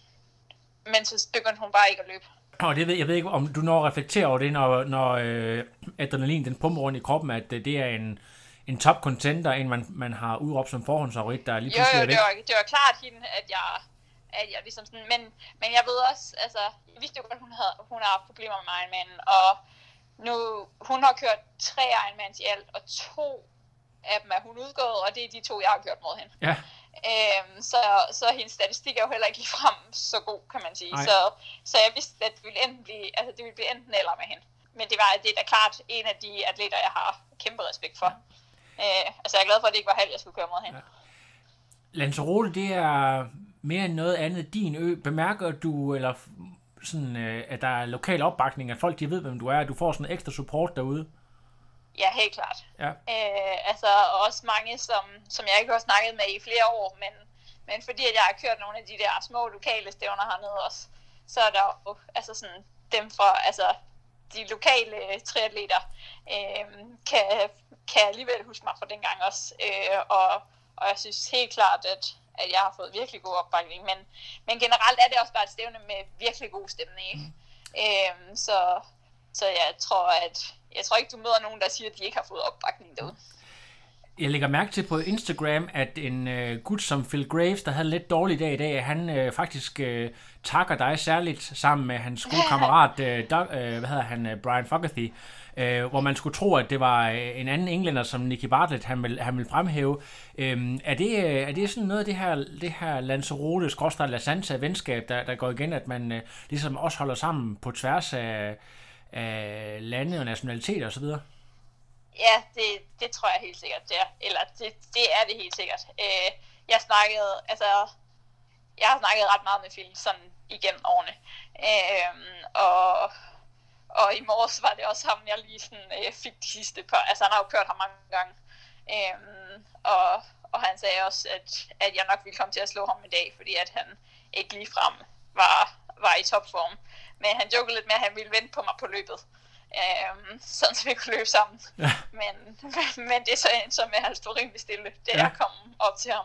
D: men så begyndte hun bare ikke at løbe.
A: Og det ved, jeg ved ikke, om du når at reflektere over det, når, når øh, adrenalin den pumper rundt i kroppen, at øh, det er en, en top contender, end man, man har udråbt som forhåndsfavorit, der lige
D: Jo,
A: pludselig
D: jo,
A: er væk.
D: det var, det var klart hende, at jeg, at jeg ligesom sådan, men, men jeg ved også, altså, jeg vidste jo godt, hun, havde, hun har haft problemer med Ironman, og nu, hun har kørt tre Ironmans i alt, og to af dem er hun udgået, og det er de to, jeg har kørt mod hende.
A: Ja,
D: Øhm, så, så hendes statistik er jo heller ikke ligefrem så god, kan man sige. Så, så jeg vidste, at det ville enten blive, altså det ville blive enten eller med hende. Men det var det er da klart en af de atleter, jeg har kæmpe respekt for. Øh, altså jeg er glad for, at det ikke var halv, jeg skulle køre mod hende.
A: Lanzarote, det er mere end noget andet din ø. Bemærker du, eller sådan, øh, at der er lokal opbakning, at folk de ved, hvem du er, at du får sådan ekstra support derude?
D: Ja, helt klart.
A: Ja.
D: Øh, altså og også mange, som, som jeg ikke har snakket med i flere år, men, men fordi at jeg har kørt nogle af de der små lokale stævner hernede også, så er der jo altså sådan, dem fra altså, de lokale triatleter øh, kan, kan alligevel huske mig fra dengang også. Øh, og, og jeg synes helt klart, at, at jeg har fået virkelig god opbakning. Men, men generelt er det også bare et stævne med virkelig god stemning. Ikke? Øh, så, så jeg tror, at jeg tror ikke, du møder nogen, der siger, at de ikke har fået opbakning derude.
A: Jeg lægger mærke til på Instagram, at en øh, gut som Phil Graves, der havde en lidt dårlig dag i dag, han øh, faktisk øh, takker dig særligt sammen med hans gode kammerat, øh, Doug, øh, hvad hedder han, øh, Brian Fogarty, øh, hvor man skulle tro, at det var øh, en anden englænder som Nicky Bartlett, han vil, han vil fremhæve. Øh, er, det, øh, er det sådan noget af det her, det her Lanzarote, skråstrej La Santa venskab, der, der går igen, at man øh, ligesom også holder sammen på tværs af, af lande og nationaliteter osv.?
D: Ja, det, det tror jeg helt sikkert, det er. Eller det, det er det helt sikkert. Øh, jeg snakkede, altså, jeg har snakket ret meget med Phil sådan igennem årene. Øh, og, og i morges var det også ham, jeg lige sådan, øh, fik de sidste par, altså han har jo kørt ham mange gange. Øh, og, og han sagde også, at, at jeg nok ville komme til at slå ham i dag, fordi at han ikke ligefrem var, var i topform. Men han jokede lidt med, at han ville vente på mig på løbet. Øhm, sådan så vi kunne løbe sammen.
A: Ja.
D: Men, men det er så en, som jeg stod rimelig stille, da
A: Ja.
D: jeg kom op til ham.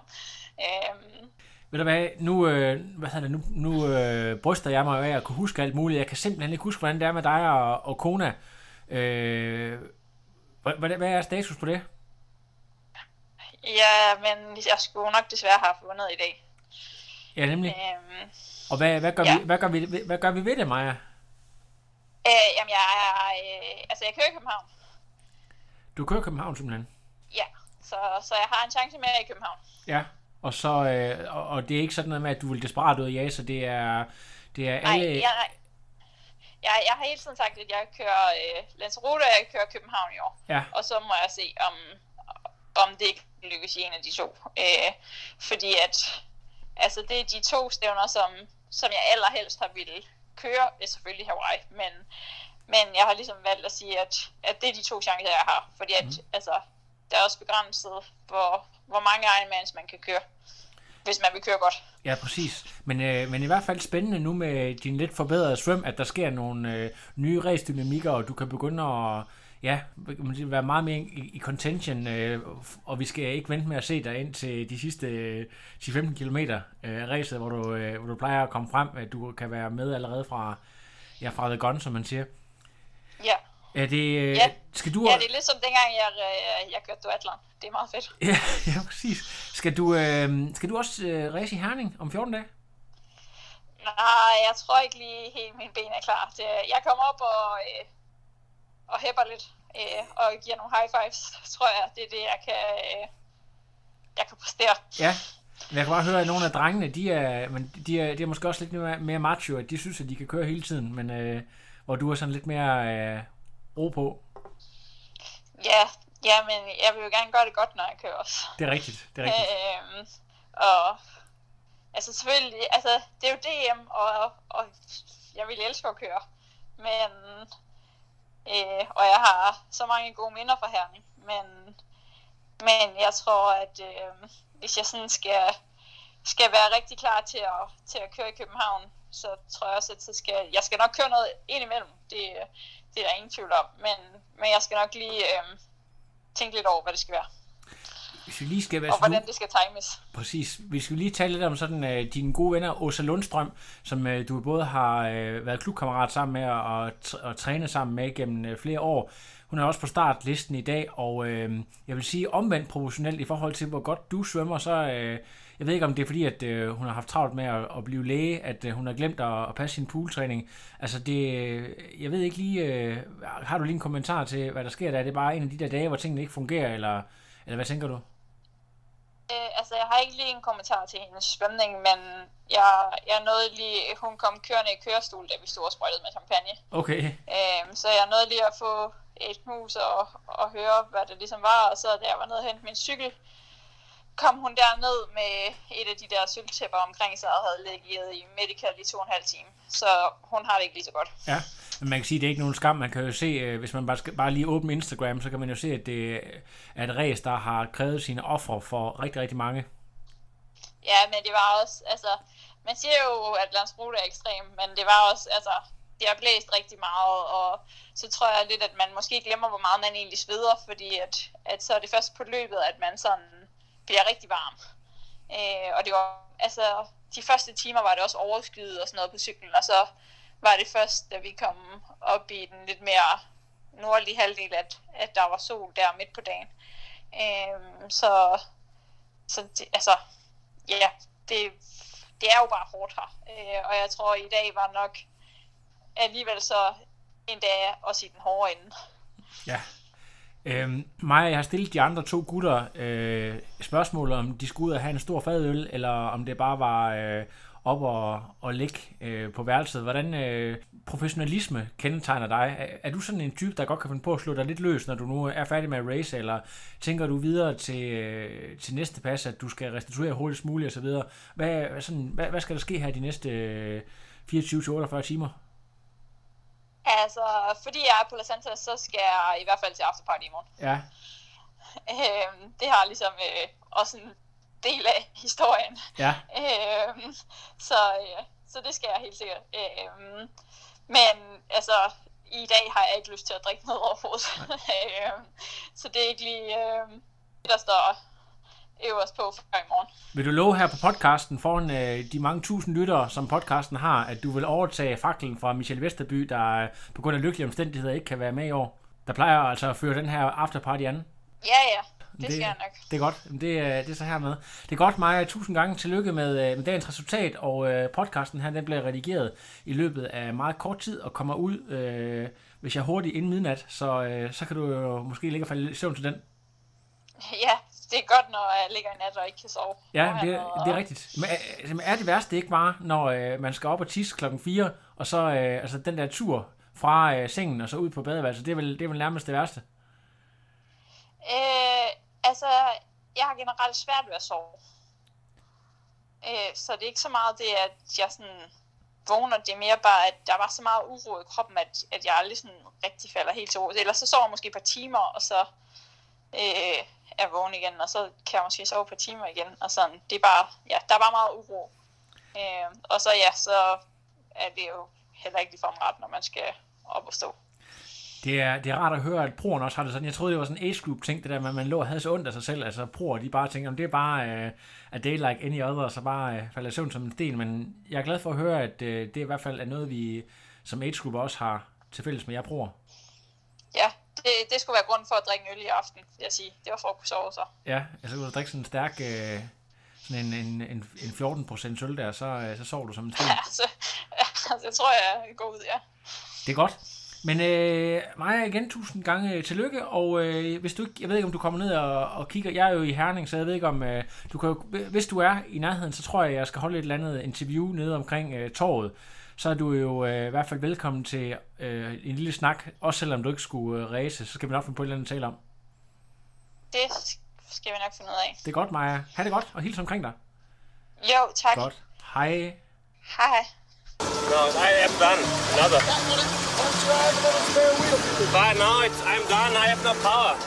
D: Øhm,
A: Ved du hvad, nu, øh, hvad hedder det, nu, nu øh, bryster jeg mig af at kunne huske alt muligt. Jeg kan simpelthen ikke huske, hvordan det er med dig og, og Kona. Øh, hvad, hvad, hvad er status på det?
D: ja, men jeg skulle nok desværre have vundet i dag.
A: Ja, nemlig.
D: Øhm,
A: Og hvad, hvad, gør,
D: ja.
A: vi, hvad, gør, vi, hvad gør vi ved det, Maja?
D: øh, jamen, jeg er, øh, altså jeg kører i København.
A: Du kører København simpelthen.
D: Ja, så, så jeg har en chance mere i København.
A: Ja. Og så, øh, og, og det er ikke sådan noget med, at du vil desperat ud af ja, så det er, det er
D: Nej,
A: alle...
D: jeg, nej. Jeg, jeg har hele tiden sagt, at jeg kører øh, Lanzarote, og jeg kører København i år.
A: Ja,
D: Og så må jeg se, om, om det ikke lykkes i en af de to. Øh, fordi at, altså det er de to stævner, som, som jeg allerhelst har ville køre, det er selvfølgelig Hawaii, men, men jeg har ligesom valgt at sige, at, at det er de to chancer, jeg har. Fordi at, mm. altså, der er også begrænset, hvor, hvor mange Ironmans man kan køre, hvis man vil køre godt.
A: ja, præcis. Men, øh, men i hvert fald spændende nu med din lidt forbedrede svøm, at der sker nogle øh, nye race-dynamikker, og du kan begynde at ja, man sige, være meget mere i, i contention, øh, og vi skal ikke vente med at se dig ind til de sidste øh, 10-15 km øh, racet, hvor du, øh, hvor du plejer at komme frem, at du kan være med allerede fra, ja, fra the gun, som man siger.
D: Ja.
A: Er det, øh,
D: Ja.
A: skal du...
D: ja, det er lidt som dengang, jeg, øh, jeg kørte duatlon. Det er meget fedt.
A: Ja, ja, præcis. Skal du, øh, skal du også øh, race i Herning om 14 dage?
D: Nej, jeg tror ikke lige helt mine ben er klar. Det, jeg kommer op og, øh, og hæpper lidt øh, og giver nogle high fives, tror jeg. Det er det, jeg kan, øh, jeg kan præstere.
A: Ja. Men Jeg kan bare høre, at nogle af drengene, de er, men de er, de er måske også lidt mere, mere macho, at de synes, at de kan køre hele tiden, men øh, hvor du er sådan lidt mere øh, ro på.
D: Ja, ja, men jeg vil jo gerne gøre det godt, når jeg kører også.
A: Det er rigtigt, det er rigtigt.
D: Øhm, og altså selvfølgelig, altså det er jo DM, og, og jeg vil elske at køre. Men, øh, og jeg har så mange gode minder fra Herning. Men, men jeg tror, at øh, hvis jeg sådan skal, skal være rigtig klar til at, til at køre i København, så tror jeg også, at så skal, jeg skal nok køre noget ind imellem. Det, det er der ingen tvivl om. Men, men jeg skal nok lige øh, tænke lidt over, hvad det skal være
A: hvis vi lige skal være
D: og hvordan det skal times.
A: Præcis. Vi skal lige tale lidt om sådan uh, dine gode venner, Åsa Lundstrøm, som uh, du både har uh, været klubkammerat sammen med og, og trænet sammen med gennem uh, flere år. Hun er også på startlisten i dag, og uh, jeg vil sige omvendt proportionelt i forhold til, hvor godt du svømmer, så uh, jeg ved ikke, om det er fordi, at øh, hun har haft travlt med at, at blive læge, at øh, hun har glemt at, at passe sin pooltræning. Altså, det, jeg ved ikke lige, øh, har du lige en kommentar til, hvad der sker der? Er det bare en af de der dage, hvor tingene ikke fungerer, eller, eller hvad tænker du?
D: Øh, altså, jeg har ikke lige en kommentar til hendes svømning, men jeg, jeg nåede lige, hun kom kørende i kørestol, da vi stod og sprøjtede med champagne.
A: Okay.
D: Øh, så jeg nåede lige at få et mus og, og høre, hvad det ligesom var, og så da jeg var nede og hente min cykel, kom hun derned med et af de der sølvtæpper omkring sig og havde ligget i medical i to og en halv time. Så hun har det ikke lige så godt.
A: Ja, men man kan sige, at det er ikke nogen skam. Man kan jo se, øh, hvis man bare, skal, bare lige åbner Instagram, så kan man jo se, at det er et race, der har krævet sine ofre for rigtig, rigtig mange.
D: Ja, men det var også, altså, man siger jo, at Landsrute er ekstrem, men det var også, altså, det har blæst rigtig meget, og så tror jeg lidt, at man måske glemmer, hvor meget man egentlig sveder, fordi at, at så er det først på løbet, at man sådan bliver rigtig varm. Øh, og det var, altså, de første timer var det også overskyet og sådan noget på cyklen, og så var det først, da vi kom op i den lidt mere nordlige halvdel, at, at der var sol der midt på dagen. Øhm, så, så det, altså, ja, det, det er jo bare hårdt her. Øh, og jeg tror, i dag var nok alligevel så endda også i den hårde ende.
A: Ja, Øhm, Maja, jeg har stillet de andre to gutter øh, spørgsmål om de skulle ud og have en stor fadøl, eller om det bare var øh, op og, og ligge øh, på værelset. Hvordan øh, professionalisme kendetegner dig? Er, er du sådan en type, der godt kan finde på at slå dig lidt løs, når du nu er færdig med at race, eller tænker du videre til, øh, til næste pas, at du skal restituere hurtigst muligt osv.? Hvad, sådan, hvad, hvad skal der ske her de næste øh, 24-48 timer?
D: Altså, fordi jeg er på La Santa, så skal jeg i hvert fald til afterparty i morgen.
A: Ja.
D: Øhm, det har ligesom øh, også en del af historien.
A: Ja.
D: Øhm, så, øh, så det skal jeg helt sikkert. Øhm, men altså, i dag har jeg ikke lyst til at drikke noget overhovedet. øhm, så det er ikke lige øh, det, der står øverst på for i morgen.
A: Vil du love her på podcasten foran øh, de mange tusind lyttere, som podcasten har, at du vil overtage faklen fra Michel Vesterby, der øh, på grund af lykkelige omstændigheder ikke kan være med i år? Der plejer altså at føre den her afterparty an.
D: Ja, ja. Det, det skal jeg nok.
A: Det er godt. Det, det er så hermed. Det er godt, Maja. Tusind gange tillykke med, øh, med dagens resultat, og øh, podcasten her, den bliver redigeret i løbet af meget kort tid og kommer ud, øh, hvis jeg er hurtigt inden midnat, så, øh, så kan du jo måske ligge og falde i søvn til den.
D: Ja, det er godt, når jeg ligger i nat og ikke kan sove.
A: Ja, det, er, det er rigtigt. Men altså, er det værste ikke bare, når øh, man skal op og tisse klokken 4, og så øh, altså, den der tur fra øh, sengen og så ud på badeværelset, det er vel, det er vel nærmest det værste?
D: Øh, altså, jeg har generelt svært ved at sove. Øh, så det er ikke så meget det, at jeg sådan vågner. Det er mere bare, at der var så meget uro i kroppen, at, at jeg aldrig sådan rigtig falder helt til ro. Ellers så sover jeg måske et par timer, og så øh, er vågen igen, og så kan jeg måske sove et par timer igen, og sådan, det er bare, ja, der er bare meget uro. Øh, og så ja, så er det jo heller ikke ligefrem ret, når man skal op og stå.
A: Det er, det er rart at høre, at proerne også har det sådan. Jeg troede, det var sådan en age group ting, det der med, at man lå og havde så ondt af sig selv. Altså proer, de bare tænker, om det er bare uh, a day like any other, så bare uh, falder søvn som en sten. Men jeg er glad for at høre, at uh, det i hvert fald er noget, vi som age group også har til fælles med jer proer.
D: Ja, det, det skulle være grunden for at drikke en øl i aften, vil jeg sige. Det var for at kunne sove så.
A: Ja, altså kunne du drikke sådan en stærk, øh, sådan en, en, en, en 14 procent øl der, så, så sover du som en sten.
D: Ja, altså, altså, jeg tror, jeg går ud, ja.
A: Det er godt. Men øh, Maja, igen tusind gange øh, tillykke, og øh, hvis du ikke, jeg ved ikke, om du kommer ned og, og kigger, jeg er jo i Herning, så jeg ved ikke om, øh, du kan hvis du er i nærheden, så tror jeg, jeg skal holde et eller andet interview nede omkring øh, torvet, så er du jo øh, i hvert fald velkommen til øh, en lille snak, også selvom du ikke skulle øh, ræse, så skal vi nok finde på et eller andet tale om.
D: Det skal vi nok finde ud af.
A: Det er godt, Maja. Ha' det godt, og hils omkring dig.
D: Jo, tak.
A: Godt. Hej.
D: Hej.
E: No, I am done. Another. But no, it's, I'm done. I have no power.